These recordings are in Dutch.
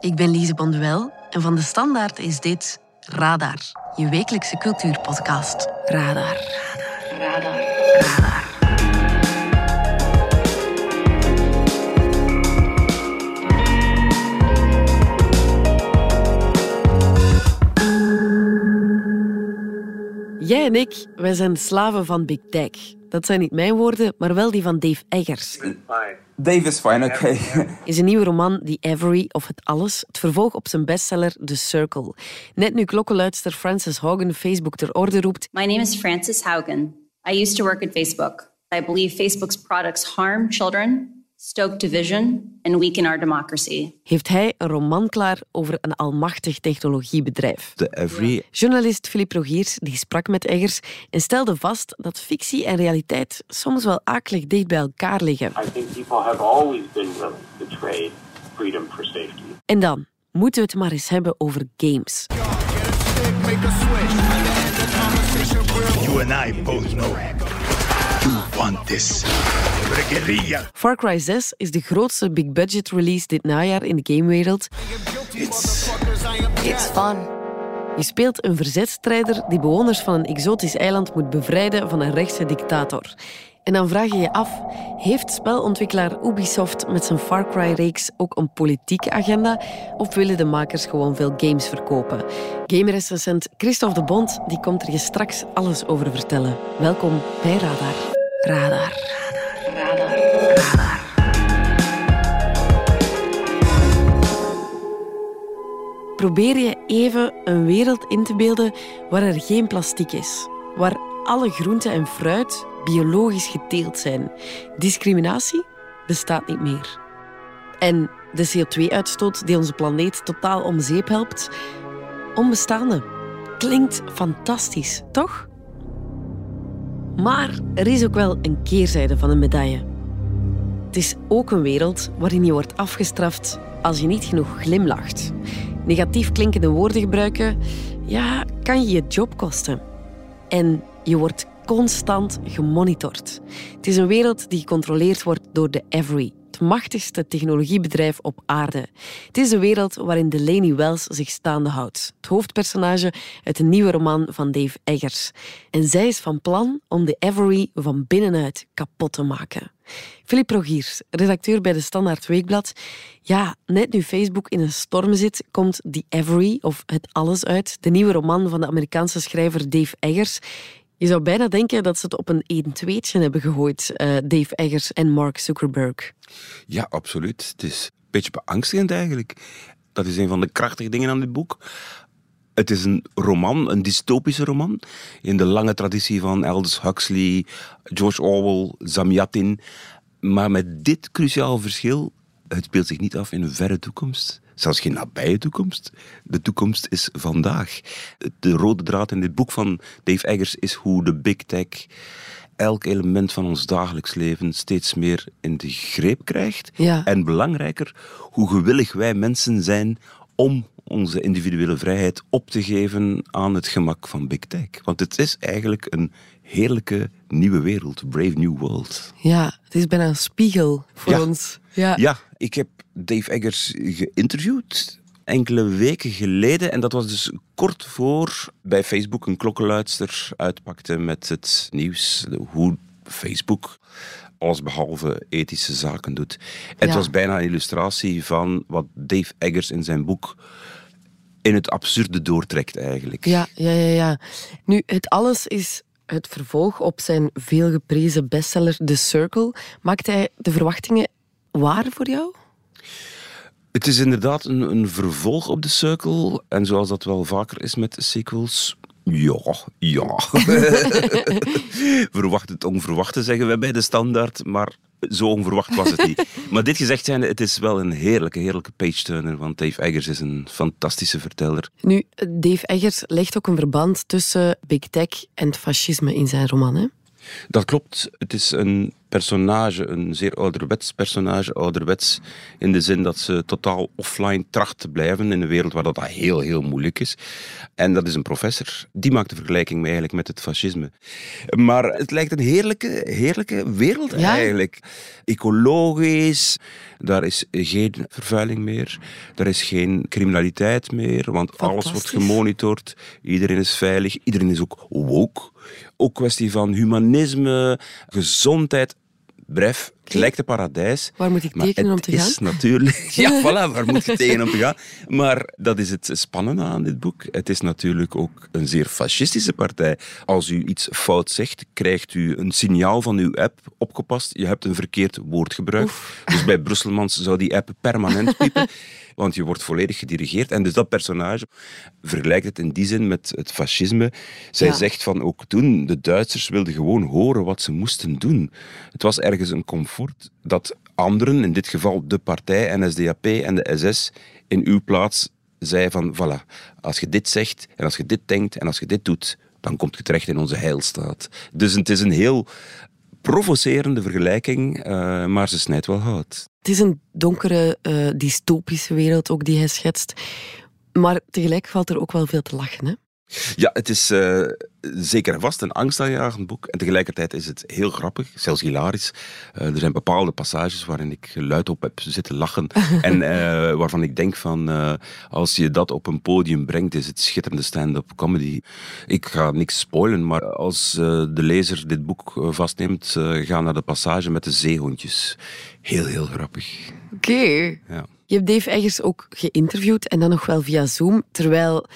ik ben Lise Bonduel en van de Standaard is dit Radar, je wekelijkse cultuurpodcast. Radar. Radar. Radar. Radar. Jij en ik, wij zijn slaven van Big Tech. Dat zijn niet mijn woorden, maar wel die van Dave Eggers. Dave is fine, oké. Is een nieuwe roman, The Every of Het Alles, het vervolg op zijn bestseller The Circle. Net nu klokkenluidster Frances Haugen Facebook ter orde roept. My name is Frances Haugen. I used to work at Facebook. I believe Facebook's products harm children stoke division and weaken our democracy. Heeft hij een roman klaar over een almachtig technologiebedrijf? The Every. Journalist Philippe Rogiers die sprak met Eggers en stelde vast dat fictie en realiteit soms wel akelig dicht bij elkaar liggen. I think people have always been willing to trade freedom for safety. En dan moeten we het maar eens hebben over games. You and I both know want this. Far Cry 6 is de grootste big budget release dit najaar in de gamewereld. It's It's fun. Je speelt een verzetstrijder die bewoners van een exotisch eiland moet bevrijden van een rechtse dictator. En dan vraag je je af, heeft spelontwikkelaar Ubisoft met zijn Far Cry-reeks ook een politieke agenda? Of willen de makers gewoon veel games verkopen? Gamerecensent Christophe de Bond die komt er je straks alles over vertellen. Welkom bij Radar. Radar. Radar. Radar. Radar. Probeer je even een wereld in te beelden waar er geen plastic is. Waar alle groenten en fruit biologisch geteeld zijn. Discriminatie bestaat niet meer. En de CO2-uitstoot die onze planeet totaal om zeep helpt, onbestaande. Klinkt fantastisch, toch? Maar er is ook wel een keerzijde van een medaille. Het is ook een wereld waarin je wordt afgestraft als je niet genoeg glimlacht. Negatief klinkende woorden gebruiken, ja, kan je je job kosten. En je wordt constant gemonitord. Het is een wereld die gecontroleerd wordt door de Every, machtigste technologiebedrijf op aarde. Het is een wereld waarin Delaney Wells zich staande houdt. Het hoofdpersonage uit een nieuwe roman van Dave Eggers. En zij is van plan om de Every van binnenuit kapot te maken. Philippe Rogiers, redacteur bij de Standaard Weekblad. Ja, net nu Facebook in een storm zit, komt The Every, of Het Alles uit, de nieuwe roman van de Amerikaanse schrijver Dave Eggers. Je zou bijna denken dat ze het op een 1-2'tje hebben gegooid, eh, Dave Eggers en Mark Zuckerberg. Ja, absoluut. Het is een beetje beangstigend eigenlijk. Dat is een van de krachtige dingen aan dit boek. Het is een roman, een dystopische roman, in de lange traditie van Aldous Huxley, George Orwell, Zamyatin. Maar met dit cruciaal verschil, het speelt zich niet af in een verre toekomst. Zelfs geen nabije toekomst. De toekomst is vandaag. De rode draad in dit boek van Dave Eggers is hoe de big tech elk element van ons dagelijks leven steeds meer in de greep krijgt. Ja. En belangrijker, hoe gewillig wij mensen zijn om onze individuele vrijheid op te geven aan het gemak van big tech. Want het is eigenlijk een heerlijke nieuwe wereld, brave new world. Ja, het is bijna een spiegel voor Ja. ons. Ja. Ja, ik heb Dave Eggers geïnterviewd enkele weken geleden. En dat was dus kort voor bij Facebook een klokkenluidster uitpakte met het nieuws hoe Facebook allesbehalve ethische zaken doet. Het was bijna een illustratie van wat Dave Eggers in zijn boek in het absurde doortrekt eigenlijk. Ja, ja, ja, ja. Nu, het alles is het vervolg op zijn veelgeprezen bestseller The Circle. Maakt hij de verwachtingen waar voor jou? Het is inderdaad een, een vervolg op de cirkel. En zoals dat wel vaker is met sequels. Ja, ja. Verwacht het onverwachte, zeggen wij bij de standaard. Maar zo onverwacht was het niet. maar dit gezegd zijnde, het is wel een heerlijke, heerlijke page-turner. Want Dave Eggers is een fantastische verteller. Nu, Dave Eggers legt ook een verband tussen big tech en het fascisme in zijn roman. Hè? Dat klopt. Het is een personage, een zeer ouderwets personage. Ouderwets in de zin dat ze totaal offline tracht te blijven in een wereld waar dat heel, heel moeilijk is. En dat is een professor. Die maakt de vergelijking eigenlijk met het fascisme. Maar het lijkt een heerlijke, heerlijke wereld Ja? eigenlijk. Ecologisch, daar is geen vervuiling meer. Er is geen criminaliteit meer, want alles wordt gemonitord. Iedereen is veilig. Iedereen is ook woke. Ook kwestie van humanisme, gezondheid. Bref, het lijkt een paradijs. Waar moet ik tekenen om te is gaan? natuurlijk... Ja, voilà, waar moet je tegen om te gaan? Maar dat is het spannende aan dit boek. Het is natuurlijk ook een zeer fascistische partij. Als u iets fout zegt, krijgt u een signaal van uw app opgepast. Je hebt een verkeerd woord gebruikt. Dus bij Brusselmans zou die app permanent piepen. Want je wordt volledig gedirigeerd. En dus dat personage vergelijkt het in die zin met het fascisme. Zij Ja. zegt van ook toen, de Duitsers wilden gewoon horen wat ze moesten doen. Het was ergens een comfort dat anderen, in dit geval de partij, NSDAP en de SS, in uw plaats zei van, voilà, als je dit zegt en als je dit denkt en als je dit doet, dan komt je terecht in onze heilstaat. Dus het is een heel provocerende vergelijking, eh, maar ze snijdt wel hout. Het is een donkere, eh, dystopische wereld ook die hij schetst. Maar tegelijk valt er ook wel veel te lachen. Hè? Ja, het is eh, zeker en vast een angstaanjagend boek. En tegelijkertijd is het heel grappig, zelfs hilarisch. Eh, er zijn bepaalde passages waarin ik luidop heb zitten lachen. en eh, waarvan ik denk van, als je dat op een podium brengt, is het schitterende stand-up comedy. Ik ga niks spoilen, maar als de lezer dit boek vastneemt, ga naar de passage met de zeehondjes. Heel, heel grappig. Oké. Ja. Je hebt Dave Eggers ook geïnterviewd en dan nog wel via Zoom. Terwijl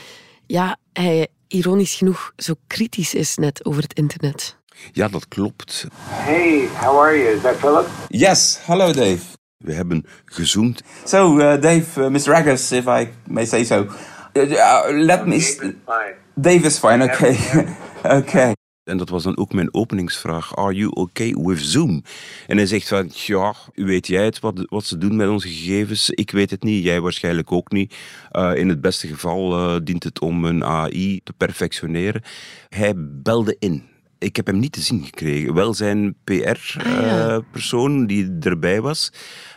ja, hij ironisch genoeg zo kritisch is net over het internet. ja, dat klopt. Hey, how are you? Is that Philip? Yes, hello Dave. We hebben gezoomd So, uh, Dave, uh, Mr. Aggers, if I may say so. Uh, uh, let me. s- Fine. Dave is fine, okay. okay. En dat was dan ook mijn openingsvraag. Are you okay with Zoom? En hij zegt van, ja, weet jij het, wat, wat ze doen met onze gegevens? Ik weet het niet, jij waarschijnlijk ook niet. Uh, in het beste geval uh, dient het om een AI te perfectioneren. Hij belde in. Ik heb hem niet te zien gekregen. Wel zijn PR-persoon ja. die erbij was.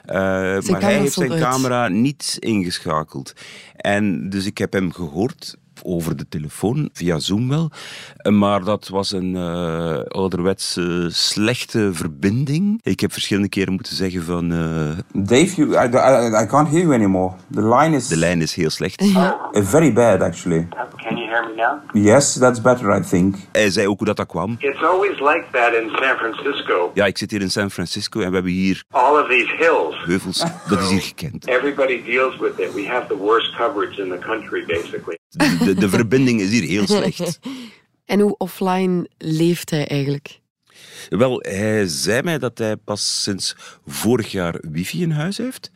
Maar hij heeft zijn camera niet ingeschakeld. En dus ik heb hem gehoord over de telefoon, via Zoom wel. Maar dat was een uh, ouderwetse slechte verbinding. Ik heb verschillende keren moeten zeggen van... Uh, Dave, you, I, I, I can't hear you anymore. The line is de lijn is heel slecht. uh, very bad, actually. Can you hear me now? Yes, that's better, I think. Hij zei ook hoe dat, dat kwam. It's always like that in San Francisco. Ja, ik zit hier in San Francisco en we hebben hier All of these hills. heuvels. Dat is hier gekend. Everybody deals with it. We have the worst coverage in the country, basically. De, de, de verbinding is hier heel slecht. En hoe offline leeft hij eigenlijk? Wel, hij zei mij dat hij pas sinds vorig jaar wifi in huis heeft.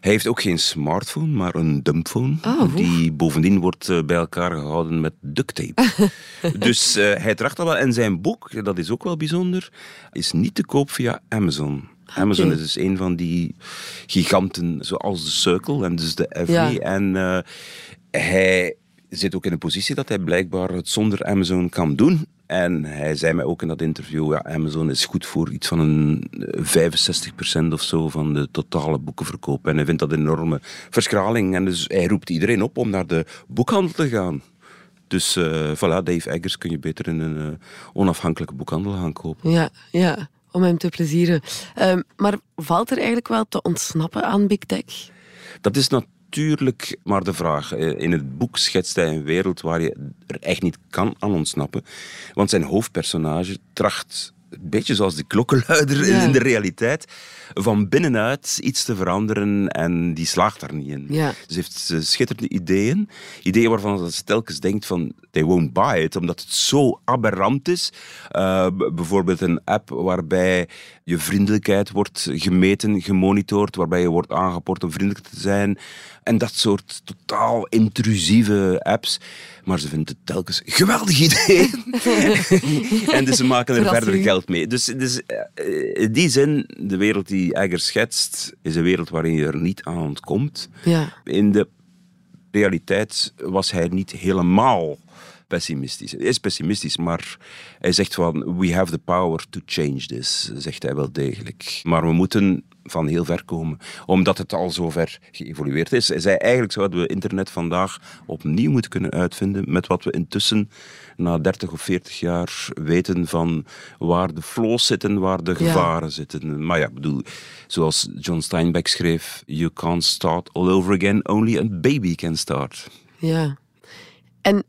Hij heeft ook geen smartphone, maar een dumbphone. Oh, die bovendien wordt uh, bij elkaar gehouden met duct tape. dus uh, hij tracht al wel. En zijn boek, dat is ook wel bijzonder, is niet te koop via Amazon. Amazon okay. is dus een van die giganten, zoals de Circle en dus de FV. Ja. En uh, hij zit ook in een positie dat hij blijkbaar het zonder Amazon kan doen. En hij zei mij ook in dat interview, ja, Amazon is goed voor iets van een 65% of zo van de totale boekenverkoop. En hij vindt dat een enorme verschraling. En dus hij roept iedereen op om naar de boekhandel te gaan. Dus uh, voilà, Dave Eggers kun je beter in een uh, onafhankelijke boekhandel gaan kopen. Ja, ja, om hem te plezieren. Uh, maar valt er eigenlijk wel te ontsnappen aan Big Tech? Dat is natuurlijk natuurlijk maar de vraag. In het boek schetst hij een wereld waar je er echt niet kan aan ontsnappen. Want zijn hoofdpersonage tracht, een beetje zoals de klokkenluider ja. in de realiteit, van binnenuit iets te veranderen en die slaagt daar niet in. Ja. Ze heeft schitterende ideeën. Ideeën waarvan ze telkens denkt van, they won't buy it, omdat het zo aberrant is. Uh, bijvoorbeeld een app waarbij je vriendelijkheid wordt gemeten, gemonitord, waarbij je wordt aangeport om vriendelijk te zijn. En dat soort totaal intrusieve apps. Maar ze vinden het telkens geweldig idee. en dus ze maken er verder geld mee. Dus, dus in die zin, de wereld die Egger schetst, is een wereld waarin je er niet aan ontkomt. Ja. In de realiteit was hij niet helemaal pessimistisch. Hij is pessimistisch, maar hij zegt van we have the power to change this, zegt hij wel degelijk. Maar we moeten van heel ver komen, omdat het al zo ver geëvolueerd is. Zei eigenlijk zouden we internet vandaag opnieuw moeten kunnen uitvinden met wat we intussen na 30 of 40 jaar weten van waar de flows zitten, waar de gevaren zitten. Maar ja, ik bedoel, zoals John Steinbeck schreef, you can't start all over again, only a baby can start. Ja. En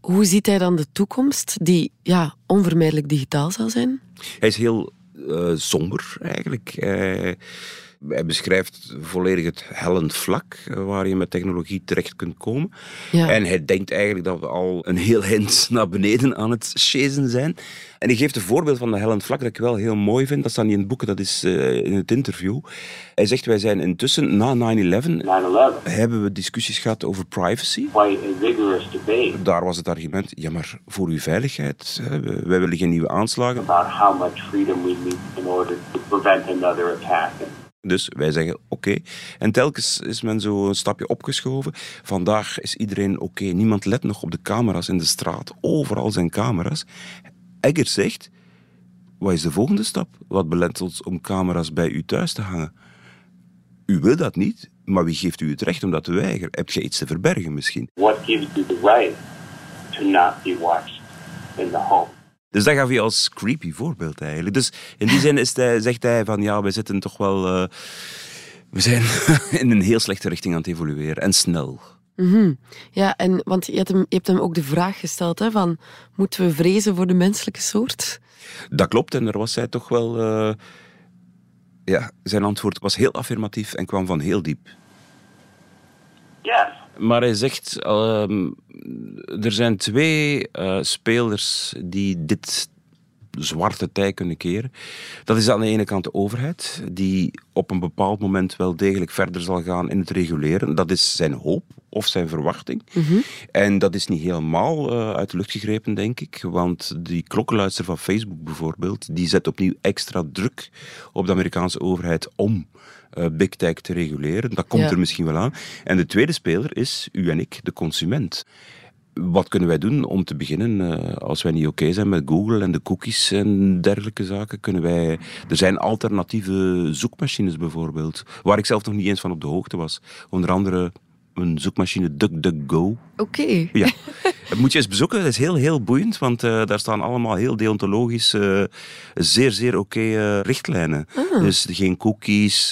hoe ziet hij dan de toekomst, die ja, onvermijdelijk digitaal zal zijn? Hij is heel somber eigenlijk. Hij, beschrijft volledig het hellend vlak eh, waar je met technologie terecht kunt komen. Ja. En hij denkt eigenlijk dat we al een heel hint naar beneden aan het chasen zijn. En hij geeft een voorbeeld van de hellend vlak dat ik wel heel mooi vind. Dat staat niet in het boek, dat is uh, in het interview. Hij zegt, wij zijn intussen, na 9-11, hebben we discussies gehad over privacy. Quite a vigorous debate. Daar was het argument, ja maar voor uw veiligheid, wij willen geen nieuwe aanslagen. About how much freedom we need in order to prevent another attack. Dus wij zeggen oké. En telkens is men zo een stapje opgeschoven. Vandaag is iedereen oké. Niemand let nog op de camera's in de straat. Overal zijn camera's. Eggers zegt, wat is de volgende stap? Wat belet ons om camera's bij u thuis te hangen? U wil dat niet, maar wie geeft u het recht om dat te weigeren? Heb je iets te verbergen misschien? What gives you the right to not be watched in the home? Dus dat gaf hij als creepy voorbeeld eigenlijk. Dus in die zin is hij, zegt hij van ja, we zitten toch wel... Uh, we zijn in een heel slechte richting aan het evolueren. En snel. Mm -hmm. Ja, en, want je hebt, hem, je hebt hem ook de vraag gesteld hè, van... Moeten we vrezen voor de menselijke soort? Dat klopt. En daar was hij toch wel... Uh, ja, zijn antwoord was heel affirmatief en kwam van heel diep. Yes. Maar hij zegt, uh, er zijn twee uh, spelers die dit zwarte tij kunnen keren. Dat is aan de ene kant de overheid, die op een bepaald moment wel degelijk verder zal gaan in het reguleren. Dat is zijn hoop of zijn verwachting. Mm -hmm. En dat is niet helemaal uh, uit de lucht gegrepen, denk ik. Want die klokkenluister van Facebook bijvoorbeeld, die zet opnieuw extra druk op de Amerikaanse overheid om uh, big tech te reguleren. Dat komt ja. er misschien wel aan. En de tweede speler is u en ik, de consument. Wat kunnen wij doen om te beginnen? Uh, als wij niet oké okay zijn met Google en de cookies en dergelijke zaken, kunnen wij. Er zijn alternatieve zoekmachines bijvoorbeeld, waar ik zelf nog niet eens van op de hoogte was. Onder andere een zoekmachine DuckDuckGo. Oké. Okay. Ja. Dat moet je eens bezoeken. Dat is heel, heel boeiend, want uh, daar staan allemaal heel deontologisch uh, zeer, zeer oké uh, richtlijnen. Ah. Dus geen cookies,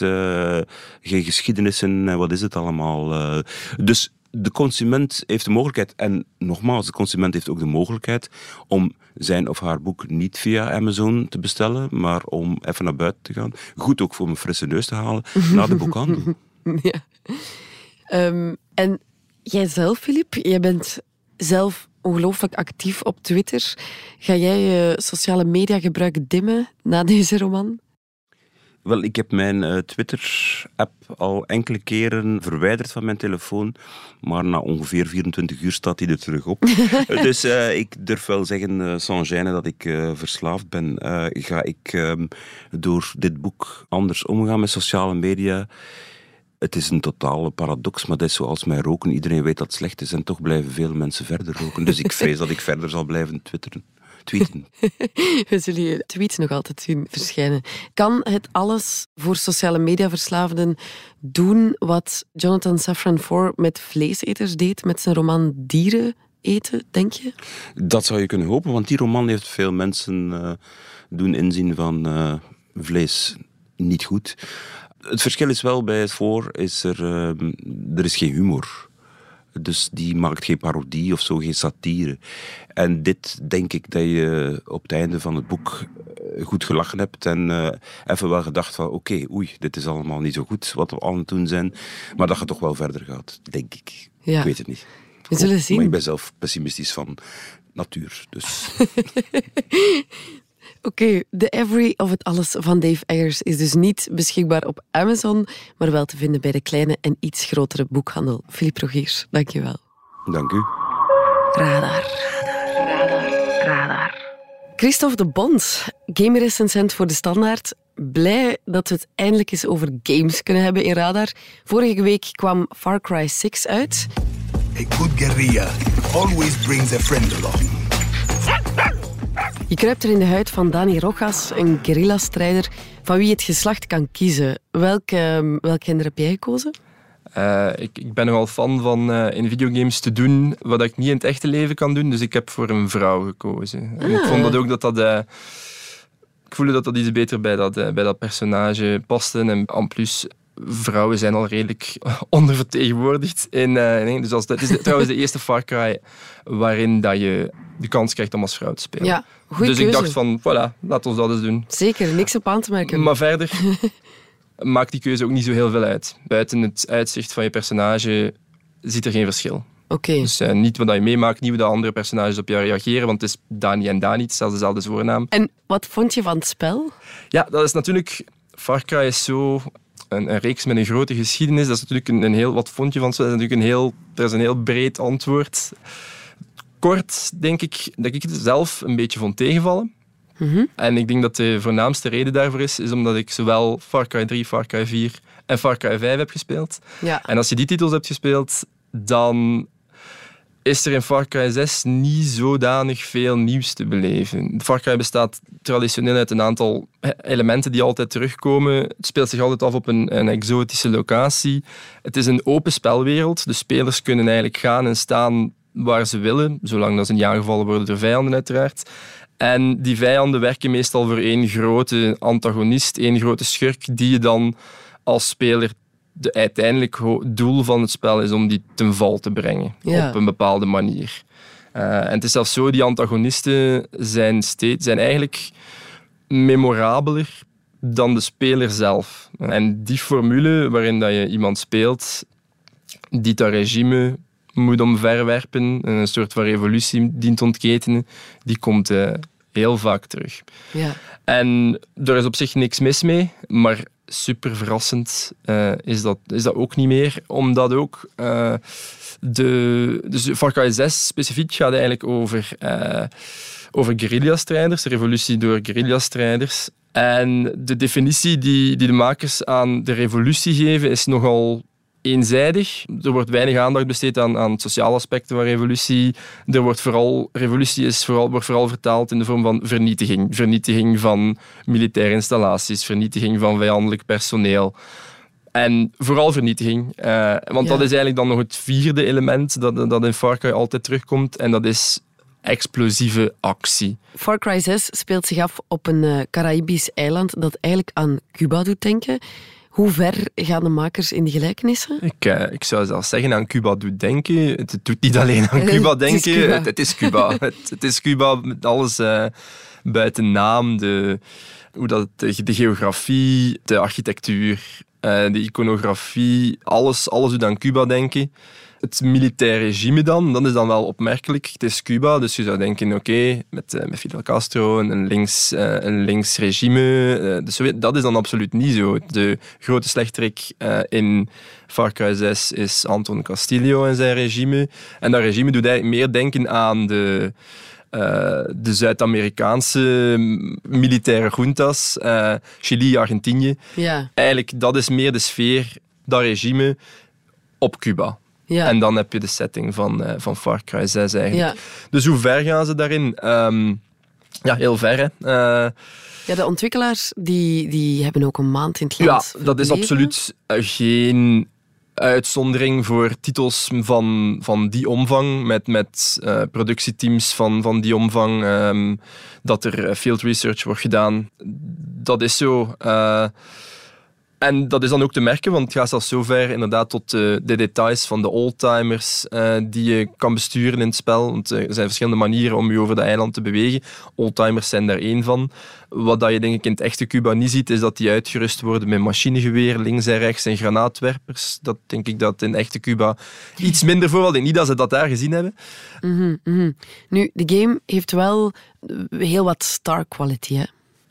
geen geschiedenissen, wat is het allemaal. dus de consument heeft de mogelijkheid, en nogmaals, de consument heeft ook de mogelijkheid om zijn of haar boek niet via Amazon te bestellen, maar om even naar buiten te gaan. Goed ook voor mijn frisse neus te halen, naar de boekhandel. Ja. Um, en jij zelf, Filip, jij bent zelf ongelooflijk actief op Twitter. Ga jij je sociale media gebruik dimmen na deze roman? Wel, ik heb mijn uh, Twitter-app al enkele keren verwijderd van mijn telefoon, maar na ongeveer 24 uur staat hij er terug op. dus uh, ik durf wel zeggen, uh, sans gêne, dat ik verslaafd ben. ga ik ehm, door dit boek anders omgaan met sociale media? Het is een totale paradox, maar dat is zoals met roken. Iedereen weet dat het slecht is en toch blijven veel mensen verder roken. Dus ik vrees dat ik verder zal blijven twitteren. Tweeten. We zullen je tweets nog altijd zien verschijnen. Kan het alles voor sociale mediaverslaafden doen wat Jonathan Safran Foer met vleeseters deed met zijn roman Dieren eten, denk je? Dat zou je kunnen hopen, want die roman heeft veel mensen uh, doen inzien van uh, vlees niet goed. Het verschil is wel bij het voor, is er, uh, er is geen humor. Dus die maakt geen parodie of zo, geen satire. En dit denk ik dat je op het einde van het boek eh, goed gelachen hebt en uh, even wel gedacht van oké, okay, oei, dit is allemaal niet zo goed wat we aan het doen zijn. Maar dat het toch wel verder gaat, denk ik. Ja. Ik weet het niet. We zullen zien. Maar ik ben zelf pessimistisch van natuur, dus... Oké, okay, The Every of het Alles van Dave Eggers is dus niet beschikbaar op Amazon, maar wel te vinden bij de kleine en iets grotere boekhandel. Philippe Rogiers, dankjewel. Dank u. Radar. Radar. Radar. Radar. Christophe de Bond, gamerecensent voor De Standaard. Blij dat we het eindelijk eens over games kunnen hebben in Radar. Vorige week kwam Far Cry 6 uit. A good guerrilla always brings a friend along. Je kruipt er in de huid van Dani Rojas, een guerrilla-strijder van wie het geslacht kan kiezen. Welk, ehm, welk gender heb jij gekozen? Uh, ik, ik, ben nogal fan van uh, in videogames te doen wat ik niet in het echte leven kan doen. Dus ik heb voor een vrouw gekozen. En ik vond dat ook dat dat... Uh, ik voelde dat dat iets beter bij dat, bij dat personage paste. En en plus, vrouwen zijn al redelijk ondervertegenwoordigd. In, in, dus als, dat is trouwens de eerste Far Cry waarin dat je de kans krijgt om als vrouw te spelen. Ja, dus ik dacht van, voilà, laten we dat eens doen. Zeker, niks op aan te merken. Maar verder maakt die keuze ook niet zo heel veel uit. Buiten het uitzicht van je personage ziet er geen verschil. Oké. Dus uh, niet wat je meemaakt, niet hoe de andere personages op jou reageren, want het is Dani en Dani, het is zelfs dezelfde voornaam. En wat vond je van het spel? Ja, dat is natuurlijk... Far Cry is zo een, een, reeks met een grote geschiedenis. Dat is natuurlijk een, een heel... Wat vond je van het spel? Dat is natuurlijk een heel, dat is een heel breed antwoord. Kort, denk ik, dat ik het zelf een beetje vond tegenvallen. Mhm. En ik denk dat de voornaamste reden daarvoor is, is omdat ik zowel Far Cry 3, Far Cry 4 en Far Cry 5 heb gespeeld. Ja. En als je die titels hebt gespeeld, dan is er in Far Cry 6 niet zodanig veel nieuws te beleven. Far Cry bestaat traditioneel uit een aantal elementen die altijd terugkomen. Het speelt zich altijd af op een, een exotische locatie. Het is een open spelwereld. De spelers kunnen eigenlijk gaan en staan waar ze willen, zolang dat ze niet aangevallen worden door vijanden uiteraard. En die vijanden werken meestal voor één grote antagonist, één grote schurk, die je dan als speler de uiteindelijk doel van het spel is om die ten val te brengen Ja. op een bepaalde manier. Uh, en het is zelfs zo, die antagonisten zijn, steeds, zijn eigenlijk memorabeler dan de speler zelf. En die formule waarin dat je iemand speelt die dat regime moet omverwerpen, een soort van revolutie dient ontketenen, die komt uh, heel vaak terug. Ja. En er is op zich niks mis mee, maar super verrassend uh, is, dat, is dat ook niet meer, omdat ook uh, de, dus Far Cry 6 specifiek gaat eigenlijk over, over guerrilla-strijders, revolutie door guerrilla-strijders. En de definitie die, die de makers aan de revolutie geven is nogal eenzijdig. Er wordt weinig aandacht besteed aan, aan sociale aspecten van revolutie. Er wordt vooral, revolutie is vooral, wordt vooral vertaald in de vorm van vernietiging. Vernietiging van militaire installaties, vernietiging van vijandelijk personeel. En vooral vernietiging. Uh, want Ja. dat is eigenlijk dan nog het vierde element dat, dat in Far Cry altijd terugkomt. En dat is explosieve actie. Far Cry 6 speelt zich af op een eh, Caraïbisch eiland dat eigenlijk aan Cuba doet denken. Hoe ver gaan de makers in die gelijkenissen? Ik, eh, ik zou zelfs zeggen aan Cuba doet denken. Het doet niet alleen aan Het Cuba is denken. Cuba. Het, het is Cuba. het, het is Cuba met alles eh, buiten naam. De, hoe dat, de, de geografie, de architectuur, eh, de iconografie. Alles, alles doet aan Cuba denken. Het militair regime dan, dat is dan wel opmerkelijk. Het is Cuba, dus je zou denken, oké, met, eh, met Fidel Castro, een links, eh, een links regime. eh, de Sovjet- dat is dan absoluut niet zo. De grote slechterik in Far Cry 6 is Anton Castillo en zijn regime. En dat regime doet eigenlijk meer denken aan de, de Zuid-Amerikaanse militaire juntas, Chili, Argentinië. Ja, Eigenlijk, dat is meer de sfeer, dat regime, op Cuba. Ja. En dan heb je de setting van, eh, van Far Cry 6 eigenlijk. ja. Dus hoe ver gaan ze daarin? Ehm, ja, heel ver. Hè. Eh, ja, de ontwikkelaars die, die hebben ook een maand in het ja, land dat is absoluut eh, geen uitzondering voor titels van, van die omvang, met, met productieteams van, van die omvang, ehm, dat er field research wordt gedaan. Dat is zo. eh, en dat is dan ook te merken, want het gaat zelfs zover inderdaad tot eh, de details van de oldtimers eh, die je kan besturen in het spel. Want er zijn verschillende manieren om je over de eiland te bewegen. Oldtimers zijn daar één van. Wat dat je denk ik in het echte Cuba niet ziet, is dat die uitgerust worden met machinegeweer links en rechts en granaatwerpers. Dat denk ik dat in echte Cuba iets minder voorval. Ik niet dat ze dat daar gezien hebben. Mhm, mhm. Nu, de game heeft wel heel wat star quality, hè?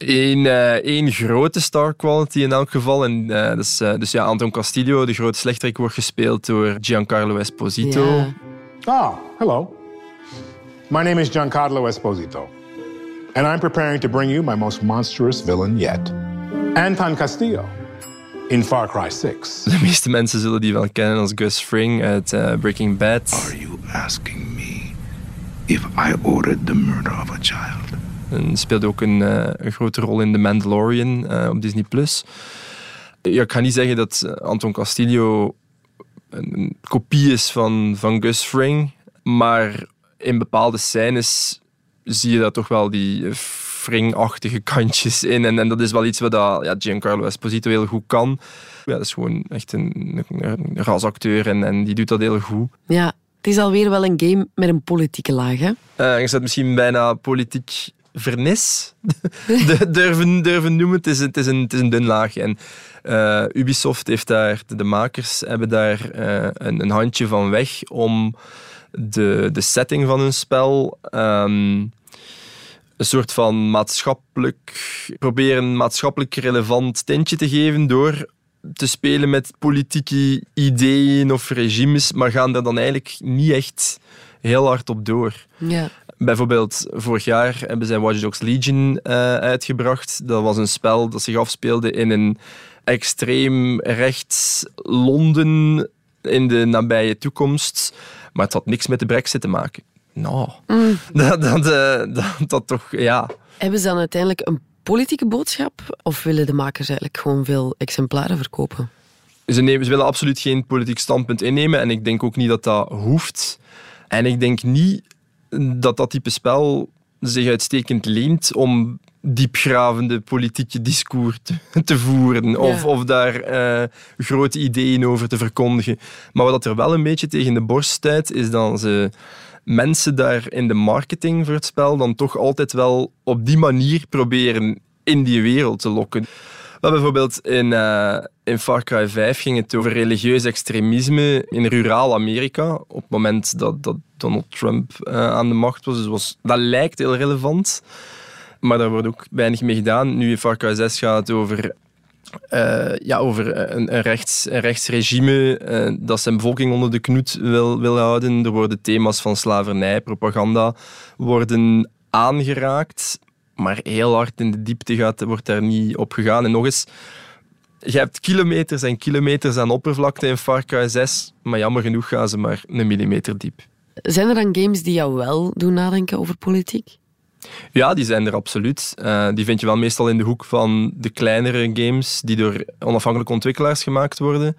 Eén eh, één grote star quality in elk geval. En, eh, dus, eh, dus ja, Anton Castillo, de grote slechterik, wordt gespeeld door Giancarlo Esposito. Ah, hello. My name is Giancarlo Esposito, and I'm preparing to bring you my most monstrous villain yet. Anton Castillo in Far Cry 6. De meeste mensen zullen die wel kennen als Gus Fring uit Breaking Bad. Are you asking me if I ordered the murder of a child? En speelde ook een, eh, een grote rol in The Mandalorian eh, op Disney+. Plus. Ja, ik ga niet zeggen dat eh, Anton Castillo een, kopie is van, van Gus Fring, maar in bepaalde scènes zie je daar toch wel die Fring-achtige kantjes in. En, en dat is wel iets wat dat, ja, Giancarlo Esposito heel goed kan. Ja, dat is gewoon echt een, een, rasacteur en, en die doet dat heel goed. Ja, het is alweer wel een game met een politieke laag, hè? Eh, je zet misschien bijna politiek vernis durven, durven noemen. Het is, het, is een, het is een dun laagje. En eh, Ubisoft heeft daar, de, de makers hebben daar eh, een, een handje van weg om de, de setting van hun spel ehm, een soort van maatschappelijk, proberen maatschappelijk relevant tintje te geven door te spelen met politieke ideeën of regimes, maar gaan daar dan eigenlijk niet echt heel hard op door. Ja. Bijvoorbeeld, vorig jaar hebben zij Watch Dogs Legion eh, uitgebracht. Dat was een spel dat zich afspeelde in een extreem rechts Londen in de nabije toekomst. Maar het had niks met de brexit te maken. Nou, dat, dat, eh, dat, dat toch, ja. Hebben ze dan uiteindelijk een politieke boodschap? Of willen de makers eigenlijk gewoon veel exemplaren verkopen? Ze, nemen, ze willen absoluut geen politiek standpunt innemen. En ik denk ook niet dat dat hoeft. En ik denk niet dat dat type spel zich uitstekend leent om diepgravende politieke discours te, te voeren. Of, Ja. of daar eh, grote ideeën over te verkondigen. Maar wat er wel een beetje tegen de borst stuit, is dat ze mensen daar in de marketing voor het spel dan toch altijd wel op die manier proberen in die wereld te lokken. Bijvoorbeeld in, eh, in Far Cry 5 ging het over religieus extremisme in ruraal Amerika. Op het moment dat, dat Donald Trump eh, aan de macht was. Dus was. Dat lijkt heel relevant. Maar daar wordt ook weinig mee gedaan. Nu in Far Cry 6 gaat het over, eh, ja, over een, rechts, een rechtsregime dat zijn bevolking onder de knoet wil, wil houden. Er worden thema's van slavernij, propaganda worden aangeraakt. Maar heel hard in de diepte gaat, wordt daar niet op gegaan. En nog eens, je hebt kilometers en kilometers aan oppervlakte in Far Cry 6, maar jammer genoeg gaan ze maar een millimeter diep. Zijn er dan games die jou wel doen nadenken over politiek? Ja, die zijn er absoluut. Eh, die vind je wel meestal in de hoek van de kleinere games die door onafhankelijke ontwikkelaars gemaakt worden.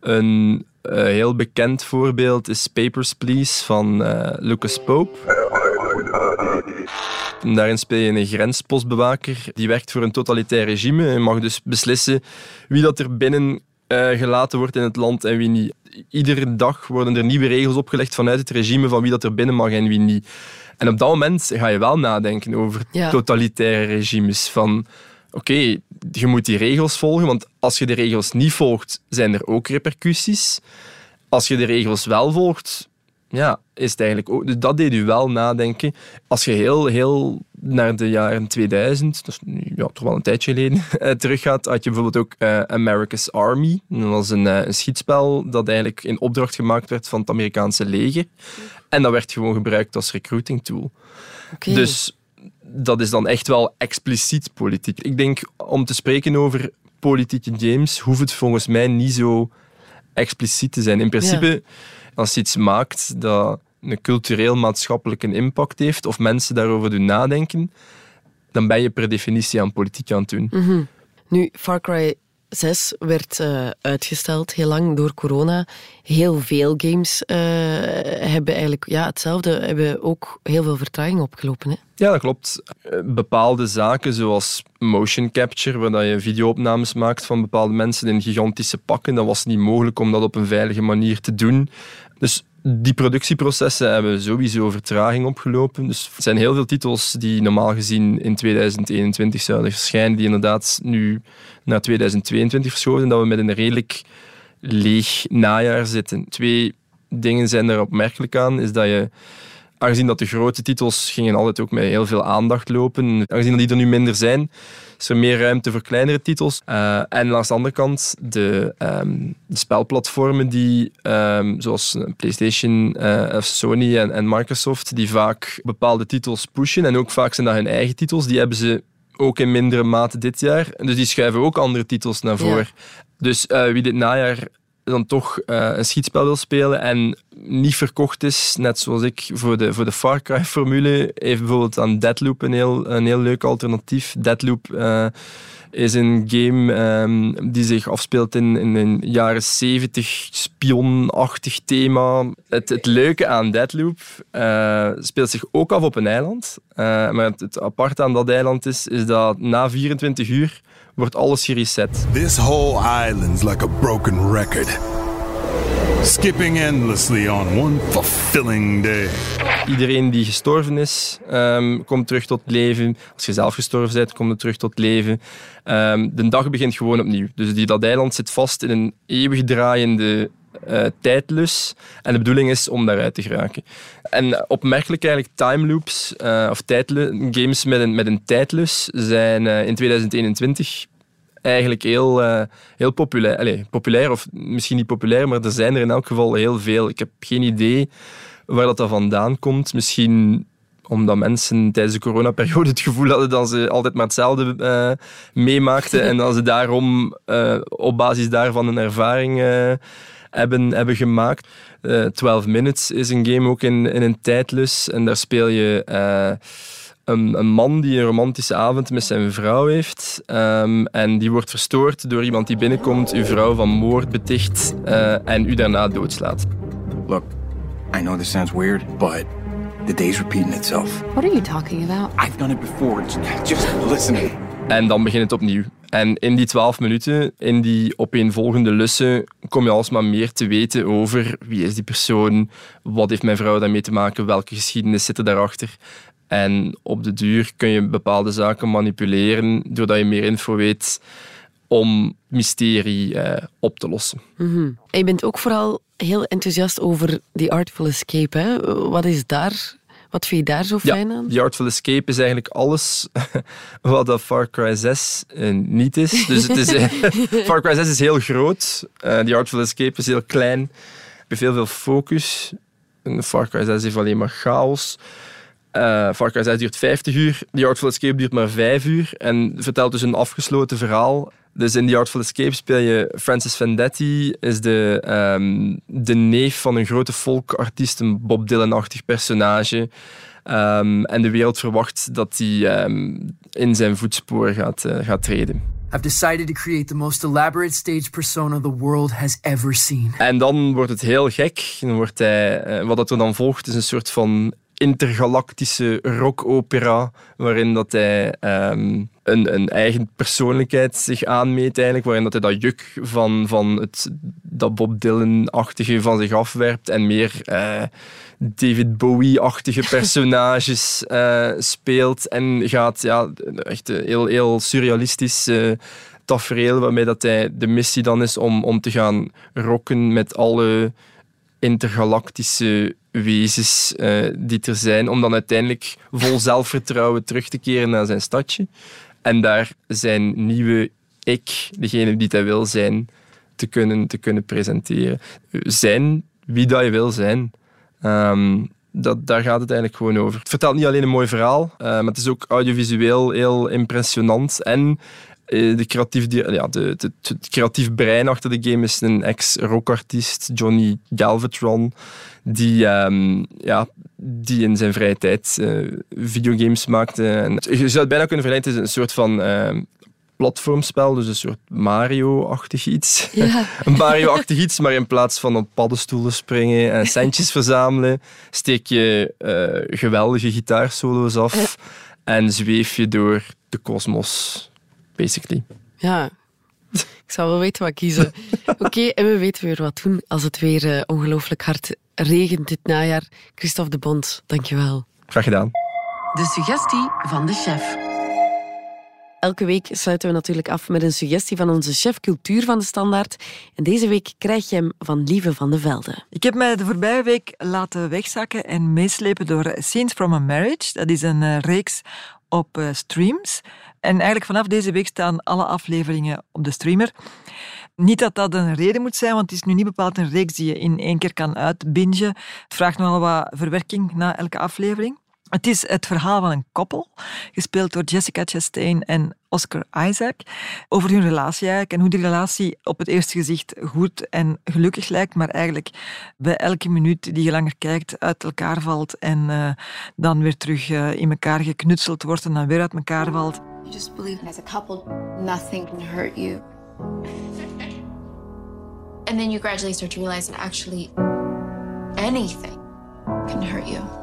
Een eh, heel bekend voorbeeld is Papers, Please van eh, Lucas Pope. Daarin speel je een grenspostbewaker die werkt voor een totalitair regime en mag dus beslissen wie dat er binnen eh, gelaten wordt in het land en wie niet. Iedere dag worden er nieuwe regels opgelegd vanuit het regime van wie dat er binnen mag en wie niet. En op dat moment ga je wel nadenken over Ja. totalitaire regimes. Van oké, je moet die regels volgen, want als je de regels niet volgt, zijn er ook repercussies. Als je de regels wel volgt, ja, is het eigenlijk ook. Dus dat deed u wel nadenken. Als je heel, heel naar de jaren 2000, dat is nu ja, toch wel een tijdje geleden, eh, teruggaat, had je bijvoorbeeld ook eh, America's Army. Dat was een, eh, een schietspel dat eigenlijk in opdracht gemaakt werd van het Amerikaanse leger. En dat werd gewoon gebruikt als recruiting tool. Dus dat is dan echt wel expliciet politiek. Ik denk, om te spreken over politieke games, hoeft het volgens mij niet zo expliciet te zijn. In principe, als je iets maakt dat een cultureel-maatschappelijke impact heeft, of mensen daarover doen nadenken, dan ben je per definitie aan politiek aan het doen. Mhm. Nu, Far Cry 6 werd eh, uitgesteld heel lang door corona. Heel veel games eh, hebben eigenlijk ja, hetzelfde, hebben ook heel veel vertraging opgelopen. Hè? Ja, dat klopt. Eh, Bepaalde zaken, zoals motion capture, waar dat je videoopnames maakt van bepaalde mensen in gigantische pakken, dat was niet mogelijk om dat op een veilige manier te doen. Dus die productieprocessen hebben sowieso vertraging opgelopen. Dus er zijn heel veel titels die normaal gezien in 2021 zouden verschijnen, die inderdaad nu naar 2022 verschoven, dat we met een redelijk leeg najaar zitten. Twee dingen zijn er opmerkelijk aan, is dat je aangezien dat de grote titels gingen altijd ook met heel veel aandacht lopen, aangezien dat die er nu minder zijn, is er meer ruimte voor kleinere titels. Eh, en langs de andere kant, de, ehm, de spelplatformen die, ehm, zoals PlayStation, eh, of Sony en, en Microsoft, die vaak bepaalde titels pushen, en ook vaak zijn dat hun eigen titels, die hebben ze ook in mindere mate dit jaar. Dus die schuiven ook andere titels naar voren. Dus uh, wie dit najaar dan toch uh, een schietspel wil spelen en niet verkocht is, net zoals ik voor de, voor de Far Cry-formule, heeft bijvoorbeeld aan Deadloop een heel, een heel leuk alternatief. Deadloop uh, is een game um, die zich afspeelt in, in een jaren 70 spionachtig thema. Het, het leuke aan Deadloop uh, speelt zich ook af op een eiland. Maar het, het aparte aan dat eiland is, is dat na 24 uur wordt alles gereset. This whole island's like a broken record. Skipping endlessly on one fulfilling day. Iedereen die gestorven is, um, komt terug tot leven. Als je zelf gestorven bent, komt het terug tot leven. Um, de dag begint gewoon opnieuw. Dus die, dat eiland zit vast in een eeuwig draaiende uh, tijdlus. En de bedoeling is om daaruit te geraken. En opmerkelijk eigenlijk, time loops uh, of games met een, met een tijdlus zijn uh, in 2021 eigenlijk heel, uh, heel populair. Populair, of misschien niet populair, maar er zijn er in elk geval heel veel. Ik heb geen idee waar dat, vandaan komt. Misschien omdat mensen tijdens de coronaperiode het gevoel hadden dat ze altijd maar hetzelfde uh, meemaakten en dat ze daarom uh, op basis daarvan een ervaring hebben, hebben gemaakt. 12 Minutes is een game ook in, in een tijdlus en daar speel je een, een, man die een romantische avond met zijn vrouw heeft. Um, en die wordt verstoord door iemand die binnenkomt, uw vrouw van moord beticht uh, en u daarna doodslaat. Look, I know this sounds weird, but the day's repeating itself. What are you talking about? I've done it before. Just listen. En dan begint het opnieuw. En in die twaalf minuten, in die opeenvolgende lussen, kom je alsmaar meer te weten over wie is die persoon, wat heeft mijn vrouw daarmee te maken, welke geschiedenis zit er daarachter. En op de duur kun je bepaalde zaken manipuleren doordat je meer info weet om mysterie eh, op te lossen. Mm -hmm. En je bent ook vooral heel enthousiast over die Artful Escape. Hè? Wat is daar wat vind je daar zo fijn ja, aan? The Artful Escape is eigenlijk alles wat dat Far Cry 6 uh, niet is. Dus het is Far Cry 6 is heel groot. Uh, The Artful Escape is heel klein. Heeft heel veel focus. En Far Cry 6 heeft alleen maar chaos. Uh, Far Cry 6 duurt 50 uur, The Artful Escape duurt maar 5 uur en vertelt dus een afgesloten verhaal. Dus in The Artful Escape speel je Francis Vendetti, is de, um, de neef van een grote folkartiest, een Bob Dylan-achtig personage. Um, en de wereld verwacht dat hij um, in zijn voetsporen gaat, uh, gaat treden. I've decided to create the most elaborate stage persona the world has ever seen. En dan wordt het heel gek. Dan wordt hij, uh, wat er dan volgt is een soort van intergalactische rockopera, waarin dat hij um, een, een, eigen persoonlijkheid zich aanmeet, eigenlijk, waarin dat hij dat juk van, van het, dat Bob Dylan-achtige van zich afwerpt en meer uh, David Bowie-achtige personages uh, speelt en gaat ja, echt heel, heel surrealistisch uh, tafereel waarmee dat hij de missie dan is om, om te gaan rocken met alle intergalactische wezens uh, die er zijn, om dan uiteindelijk vol zelfvertrouwen terug te keren naar zijn stadje. En daar zijn nieuwe ik, degene die hij wil zijn, te kunnen, te kunnen presenteren. Zijn wie dat je wil zijn. Um, dat, daar gaat het eigenlijk gewoon over. Het vertelt niet alleen een mooi verhaal, uh, maar het is ook audiovisueel heel impressionant. En de creatief, ja, de, de, het creatief brein achter de game is een ex-rockartiest, Johnny Galvatron, die, um, ja, die in zijn vrije tijd uh, videogames maakte. En je zou het bijna kunnen vergelijken, het is een soort van uh, platformspel, dus een soort Mario-achtig iets. Ja. een Mario-achtig iets, maar in plaats van op paddenstoelen springen en centjes verzamelen, steek je uh, geweldige gitaarsolo's af en zweef je door de kosmos basically. Ja, ik zou wel weten wat kiezen. Oké, okay, en we weten weer wat doen als het weer uh, ongelooflijk hard regent dit najaar. Christophe de Bond, dankjewel. Graag gedaan. De suggestie van de chef. Elke week sluiten we natuurlijk af met een suggestie van onze chef cultuur van de Standaard. En deze week krijg je hem van Lieve van de Velde. Ik heb mij de voorbije week laten wegzakken en meeslepen door Scenes from a Marriage. Dat is een uh, reeks op uh, streams. En eigenlijk vanaf deze week staan alle afleveringen op de streamer. Niet dat dat een reden moet zijn, want het is nu niet bepaald een reeks die je in één keer kan uitbingen. Het vraagt nogal wat verwerking na elke aflevering. Het is het verhaal van een koppel, gespeeld door Jessica Chastain en Oscar Isaac, over hun relatie eigenlijk en hoe die relatie op het eerste gezicht goed en gelukkig lijkt, maar eigenlijk bij elke minuut die je langer kijkt uit elkaar valt en uh, dan weer terug uh, in elkaar geknutseld wordt en dan weer uit elkaar valt. You just believe as a couple nothing can hurt you. And then you gradually start to realize that actually anything can hurt you.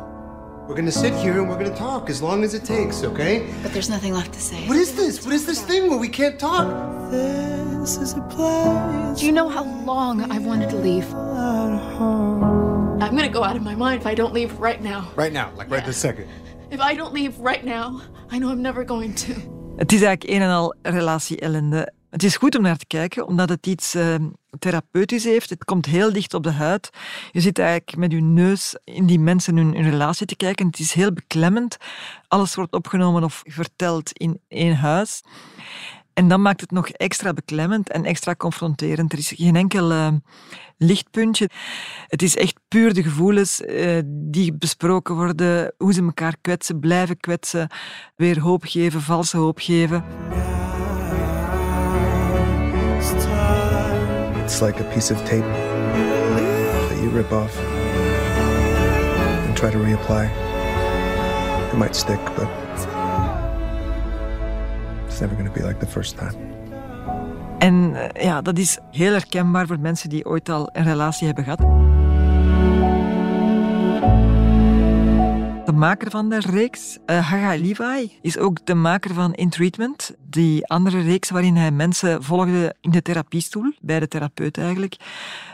We're gonna sit here and we're gonna talk as long as it takes, okay? But there's nothing left to say. What is this? What is this thing where we can't talk? This is a place. Do you know how long I've wanted to leave? I'm gonna go out of my mind if I don't leave right now. Right now, like right this second. If I don't leave right now, I know I'm never going to. Het is eigenlijk een en al relatie-ellende. Het is goed om naar te kijken, omdat het iets uh, therapeutisch heeft. Het komt heel dicht op de huid. Je zit eigenlijk met je neus in die mensen hun, hun relatie te kijken. Het is heel beklemmend. Alles wordt opgenomen of verteld in één huis. En dan maakt het nog extra beklemmend en extra confronterend. Er is geen enkel uh, lichtpuntje. Het is echt puur de gevoelens uh, die besproken worden, hoe ze elkaar kwetsen, blijven kwetsen, weer hoop geven, valse hoop geven. It's like a piece of tape that you rip off and try to reapply. It might stick, but it's never going to be like the first time. En uh, ja, dat is heel herkenbaar voor mensen die ooit al een relatie hebben gehad. Maker van de reeks, uh, Haga Levi, is ook de maker van In Treatment, die andere reeks waarin hij mensen volgde in de therapiestoel, bij de therapeut eigenlijk.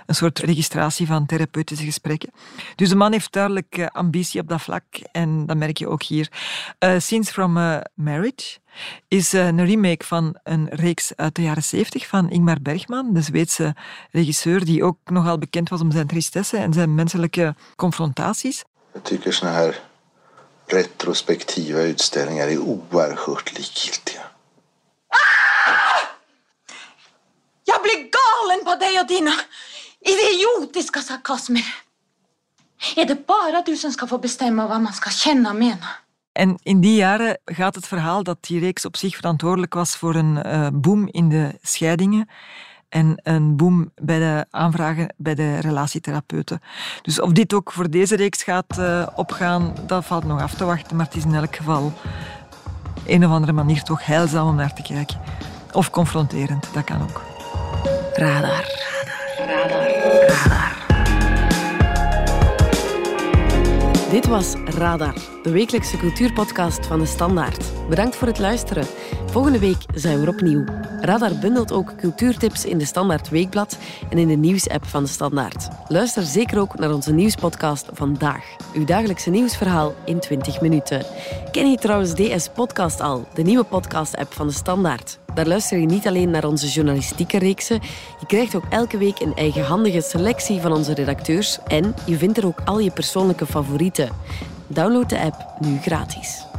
Een soort registratie van therapeutische gesprekken. Dus de man heeft duidelijk uh, ambitie op dat vlak en dat merk je ook hier. Uh, Scenes from a Marriage is een remake van een reeks uit de jaren 70 van Ingmar Bergman, de Zweedse regisseur die ook nogal bekend was om zijn tristesse en zijn menselijke confrontaties. Tycker såna här retrospektiva utställningar är oerhört likgiltiga. Ah! Jag blir galen på dig och dina idiotiska sarkasmer. Är det bara du som ska få bestämma vad man ska känna och mena? En in die jaren gaat het verhaal dat die reeks op zich verantwoordelijk was voor een uh, boom in de scheidingen en een boom bij de aanvragen bij de relatietherapeuten. Dus of dit ook voor deze reeks gaat uh, opgaan, dat valt nog af te wachten. Maar het is in elk geval een of andere manier toch heilzaam om naar te kijken. Of confronterend, dat kan ook. Radar. Dit was Radar, de wekelijkse cultuurpodcast van de Standaard. Bedankt voor het luisteren. Volgende week zijn we er opnieuw. Radar bundelt ook cultuurtips in de Standaard Weekblad en in de nieuwsapp van de Standaard. Luister zeker ook naar onze nieuwspodcast Vandaag. Uw dagelijkse nieuwsverhaal in 20 minuten. Ken je trouwens DS Podcast al, de nieuwe podcast-app van de Standaard? Daar luister je niet alleen naar onze journalistieke reeksen, je krijgt ook elke week een eigenhandige selectie van onze redacteurs en je vindt er ook al je persoonlijke favorieten. Download de app nu gratis.